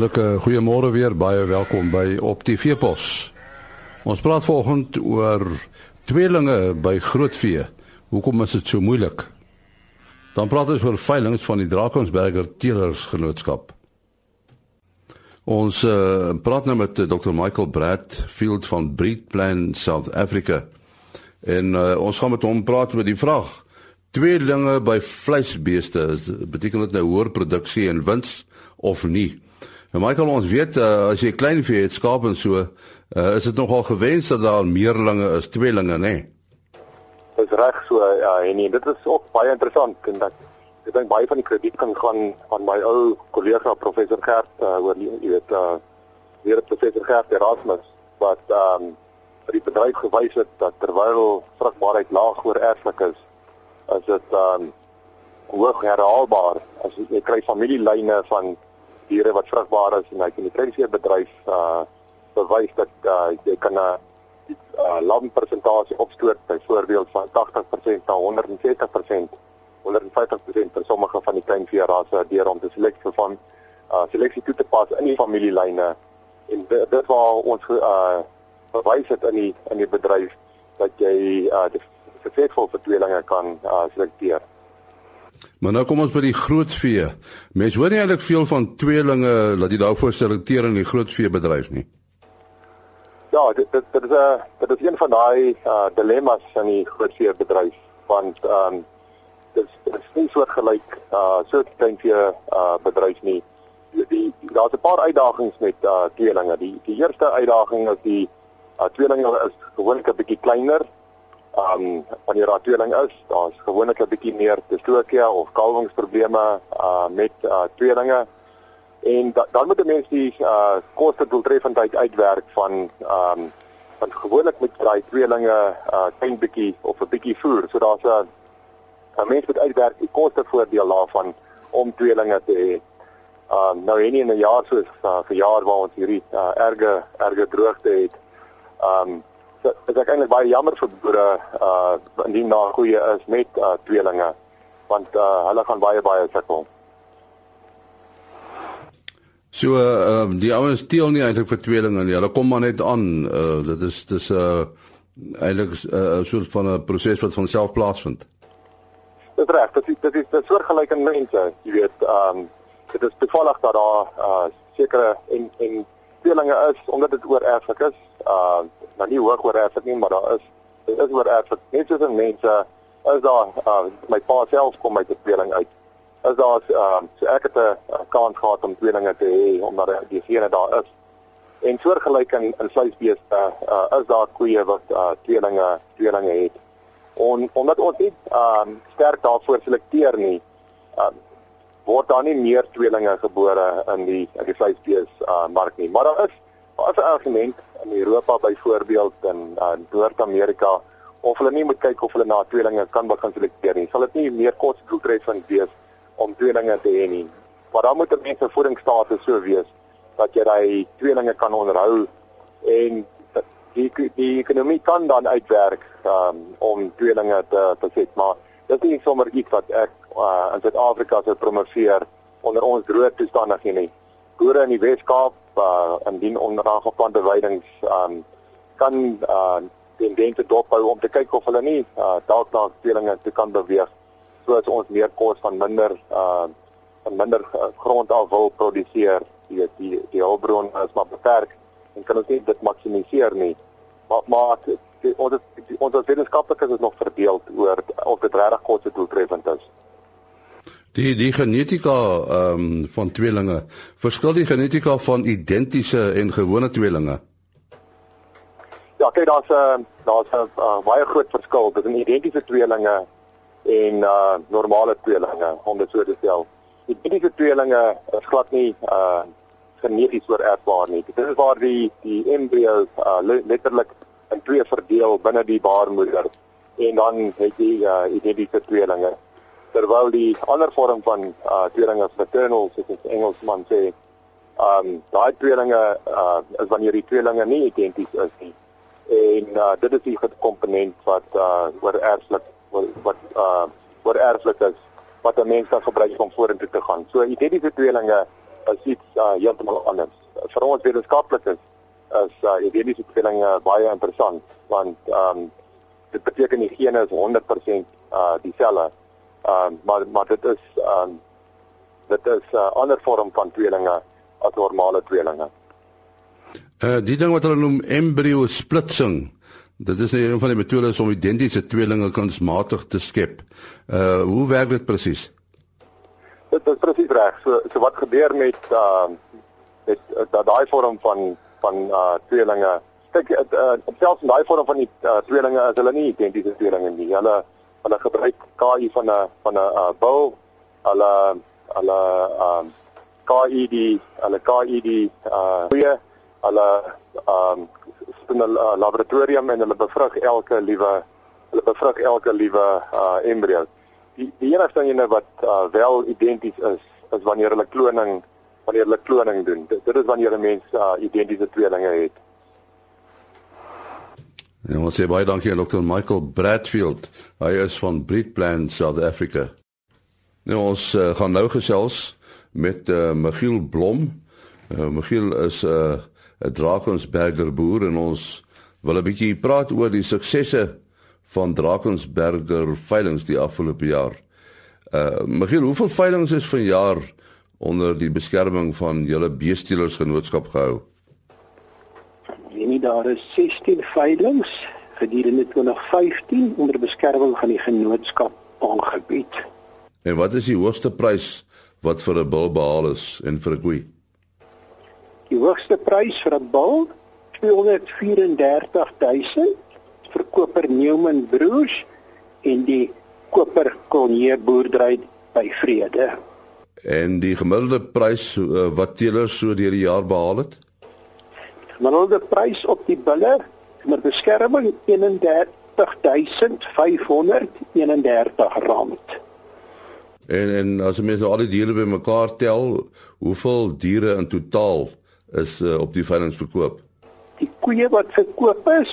Hartlike goeiemôre weer, baie welkom by Op TV Pos. Ons praat vanoggend oor tweelinge by grootvee. Hoekom is dit so moeilik? Dan praat ons oor veilinge van die Drakensberger Teelers Genootskap. Ons uh, praat nou met Dr Michael Bradfield van Breedplan South Africa. En uh, ons gaan met hom praat oor die vraag: tweelinge by vleisbeeste, beteken dit nou hoër produksie en wins of nie? Nou Michael, ons weet uh, as jy klein vee het, skaap en so, uh, is dit nogal gewens dat daar meerlinge is, tweelinge, nê? Nee? Dis reg so, ja, en nie, dit is ook baie interessant en dat ek dink baie van die krediet kan gaan aan my ou kollega professor Gert uh, oor die jy weet uh weer professor Gert Erasmus wat ehm um, vir die bedryf gewys het dat terwyl vrugbaarheid laag oor erflik is, is dit ehm um, hoog herhaalbaar as jy kry familielyne van diere wat vrugbaar is en hy kan die kleinveebedryf uh bewys dat uh, jy kan 'n uh, uh, lam persentasie opstoot byvoorbeeld van 80% na 140%, 150% vir sommige van die kleinvee rasse deur om te selekteer van uh seleksie toe te pas in die familielyne en dit waar ons uh bewys het in die in die bedryf dat jy uh suksesvol vir tweelinge kan uh selekteer. Maar nou kom ons by die grootvee. Mense hoor nie eintlik veel van tweelinge dat jy daarvoor selekteer in die grootvee bedryf nie. Ja, dit dit, dit is 'n dit is een van daai uh, dilemma's in die grootvee bedryf want ehm um, dit dit is nie soortgelyk uh so klein vee uh bedryf nie. Die, die daar's 'n paar uitdagings met uh tweelinge. Die die eerste uitdaging is die uh tweelinge is gewoonlik 'n bietjie kleiner um wanneer daar tweeling is, daar's gewoonlik 'n bietjie meer dystokia of kalwingsprobleme uh met uh tweelinge. En da, dan moet 'n mens die uh koste doeltreffendheid uitwerk van um van gewoonlik met daai tweelinge uh klein bietjie of 'n bietjie voer. So daar's 'n 'n mens moet uitwerk die koste voordeel daarvan om tweelinge te hê. Um nou en in 'n jaar soos uh, vir jaar waar ons hierdie uh, erge erge droogte het. Um is ek eintlik baie jammer vir boere uh indien daar goeie is met uh tweelinge want uh hulle gaan baie baie sukkel. So uh um, die ouens steel nie eintlik vir tweelinge nie. Hulle kom maar net aan. Uh dit is dis uh eintlik 'n uh, soort van 'n proses wat van self plaasvind. Dit reg, dit is dit is 'n soortgelyke mense, jy weet, um dit is toevallig dat daar uh sekere en en tweelinge is omdat dit oor erflik is. Uh nou nie hoog oor erflik nie, maar daar is dit is oor erflik. Net soos in mense is daar uh, my pa self kom uit 'n tweeling uit. Is daar uh, so ek het 'n kans gehad om tweelinge te hê omdat die gene daar is. En soortgelyk in in vleisbeeste uh, is daar koeie wat uh, tweelinge tweelinge het. En omdat ons nie um, sterk daarvoor selekteer nie, um, word daar nie meer tweelinge gebore in die in die vleisbeeste uh, mark nie. Maar daar is as 'n argument in Europa byvoorbeeld in uh, Noord-Amerika of hulle nie moet kyk of hulle na tweelinge kan begin selekteer nie. Sal dit nie meer kosdoeltreffend wees om tweelinge te hê nie. Maar dan moet 'n mens se voedingsstatus so wees dat jy daai tweelinge kan onderhou en die die ekonomie kan dan uitwerk um, om tweelinge te besit maar dit is nie sommer iets wat ek uh, in Suid-Afrika sou promoveer onder ons droë toestande nie. Boere in die Wes-Kaap uh indien onrageplante weidings um kan uh tendense dophou om te kyk of hulle nie uh dalk na spelinge te kan beweeg soos ons meer kos van minder uh van minder uh, grond af wil produseer. Die die die hulpbron is maar beperk en kan ons nie dit maksimiseer nie. Maar maar die, ons die, ons wetenskaplikes is nog verdeel oor of dit regtig kos doeltreffend is Die die genetika ehm um, van tweelinge, verskil die genetika van identiese en gewone tweelinge? Ja, kyk daar's 'n uh, daar's 'n uh, baie groot verskil tussen identiese tweelinge en uh normale tweelinge, om dit so te stel. Identiese tweelinge is glad nie uh geneties oorerfbaar nie. Dit is waar die die embrio uh, letterlik in twee verdeel binne die baarmoeder en dan het jy uh identiese tweelinge terwyl die ander vorm van uh tweelinge fraternal soos die Engelsman sê, um daai tweelinge uh is wanneer die tweelinge nie identies is nie. En uh dit is die komponent wat uh oor erflik wat uh oor erflik is wat 'n mens kan gebruik om vorentoe te gaan. So identiese tweelinge is iets uh, heeltemal anders. Vir ons wetenskaplikes is uh, genetiese tweelinge baie interessant want ehm um, dit beteken die gene is 100% uh dieselfde. Ehm um, maar maar dit is ehm um, dit is 'n uh, ander vorm van tweelinge as normale tweelinge. Uh die ding wat hulle noem embrio splitsing. Dit is een van die metodes om identiese tweelinge kunsmatig te skep. Uh hoe werk dit presies? Dit is presies reg. So so wat gebeur met ehm uh, met uh, daai vorm van van uh tweelinge kyk uh, selfs in daai vorm van die uh, tweelinge is hulle nie identiese tweelinge nie. Hulle hulle gebruik KI van 'n van 'n uh, bil. Hulle hulle ehm um, KI die hulle KI die uh goeie hulle ehm um, in 'n uh, laboratorium en hulle bevrug elke liewe hulle bevrug elke liewe uh embrio. Die die enigste ding wat uh, wel identies is is wanneer hulle kloning wanneer hulle kloning doen. Dit, dit is wanneer 'n mens uh, identiese tweelinge het. Ja, ons sê baie dankie aan Dr. Michael Bradfield. Hy is van Breedplan South Africa. Nou ons uh, gaan nou gesels met uh, Michiel Blom. Uh, Michiel is 'n uh, 'n Drakensberger boer en ons wil 'n bietjie praat oor die suksesse van Drakensberger veilinge die afgelope jaar. Uh Michiel, hoeveel veilinge is vanjaar onder die beskerming van julle beesteelersgenootskap gehou? Nie daar is 16 veilinge gedurende 2015 onder beskerming van die genootskap aangebied. En wat is die hoogste prys wat vir 'n bil behaal is en vir 'n koei? Die hoogste prys vir 'n bil 234 000 vir Koper Newman Broers en die Koper Kronje boerdery by Vrede. En die gemiddelde prys uh, wat teelers so deur die jaar behaal het? Gemiddelde prys op die bulle met beskerming 31531 rand. En en as jy mens al die diere bymekaar tel, hoeveel diere in totaal is uh, op die veiling verkoop? Die koeie wat verkoop is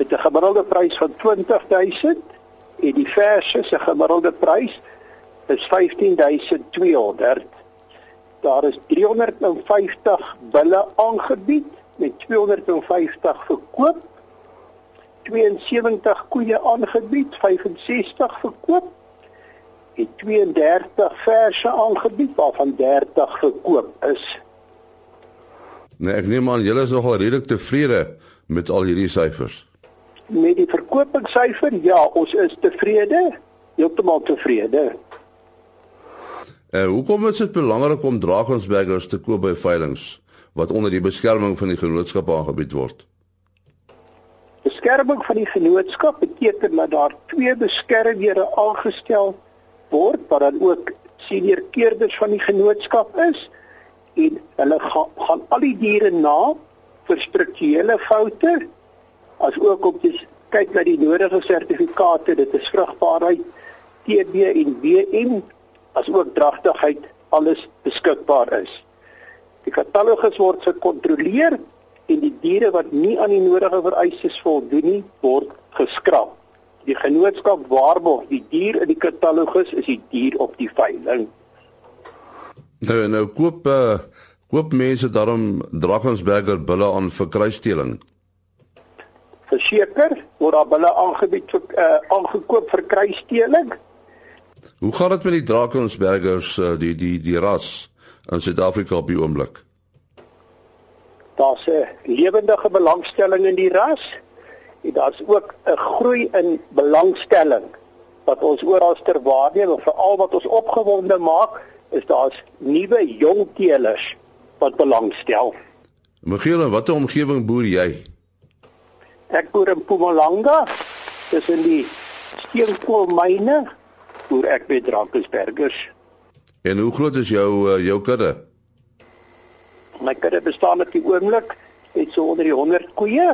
met 'n gemiddelde prys van 20000 en die verse se gemiddelde prys is 15200 daar is 350 bulle aangebied met 250 verkoop. 72 koeie aangebied 65 verkoop. En 32 verse aangebied waarvan 30 verkoop is. Nee ek neem aan julle is nogal redelik tevrede met al hierdie syfers Met die verkopingssyfer ja ons is tevrede heeltemal tevrede uh, hoekom is dit belangrik om Drakensbergers te koop by veilinge wat onder die beskerming van die genootskap aangebied word? Beskerming van die genootskap beteken dat daar twee beskermhede aangestel word wat dan ook senior keerders van die genootskap is en hulle gaan, gaan al die diere na vir strukturele foute as ook om te kyk na die nodige sertifikate dit is vrugbaarheid TB en WM as ook dragtigheid alles beskikbaar is. Die katalogus word gekontroleer en die diere wat nie aan die nodige vereistes voldoen nie, word geskraap. Die genootskap waarborg die dier in die katalogus is die dier op die veiling. Nou nou koop uh, koop mense daarom Drakensberger bulle aan vir kruisstelling. Verseker word daar bulle aangebied vir uh, aangekoop vir kruisstelling Hoe gaan dit met die Drakensbergers eh, die die die ras in Suid-Afrika op die oomblik? Daar's 'n lewendige belangstelling in die ras. En daar's ook 'n groei in belangstelling wat ons oral ter waarneem en veral wat ons opgewonde maak is daar's nuwe jong teelers wat belangstel. Michiel, watter omgewing boer jy? Ek boer in Mpumalanga, tussen die steenkoolmyne voer ek by Drakensbergers. En hoe groot is jou uh, jou kudde? My kudde bestaan op die oomblik net so onder die 100 koeie.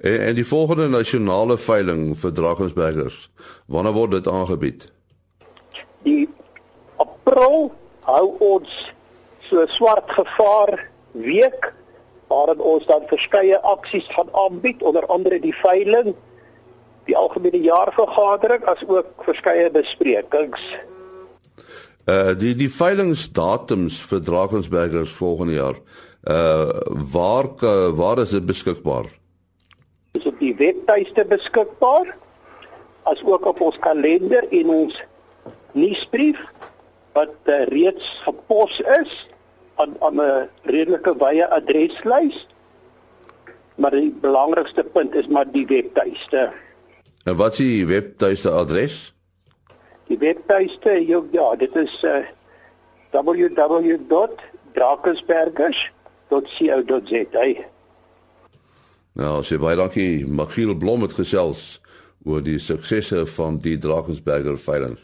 En, en die volgende nasionale veiling vir Drakensbergers, wanneer word dit aangebied? Die April hou ons so swart gevaar week waarin ons dan verskeie aksies gaan aanbied onder andere die veiling die algemene jaarvergadering as ook verskeie besprekings. Uh die die veilingsdatums vir Drakensbergers volgende jaar. Uh waar uh, waar is dit beskikbaar? Is op die webtuiste beskikbaar as ook op ons kalender en ons nuusbrief wat uh, reeds gepos is aan aan 'n redelike wye adreslys. Maar die belangrikste punt is maar die webtuiste. En wat is die webtuiste adres? Die webtuiste ja, dit is uh, www.drakensbergers.co.za. Nou, as jy baie dankie Magiel Blom het gesels oor die suksesse van die Drakensberger veiling.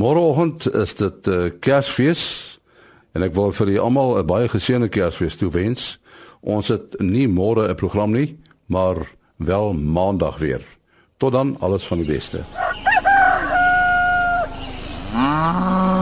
Môreoggend is dit uh, Kersfees en ek wil vir julle almal 'n baie geseënde Kersfees toewens. Ons het nie môre 'n program nie, maar wel maandag weer. Tot dan alles van die beste. Ah.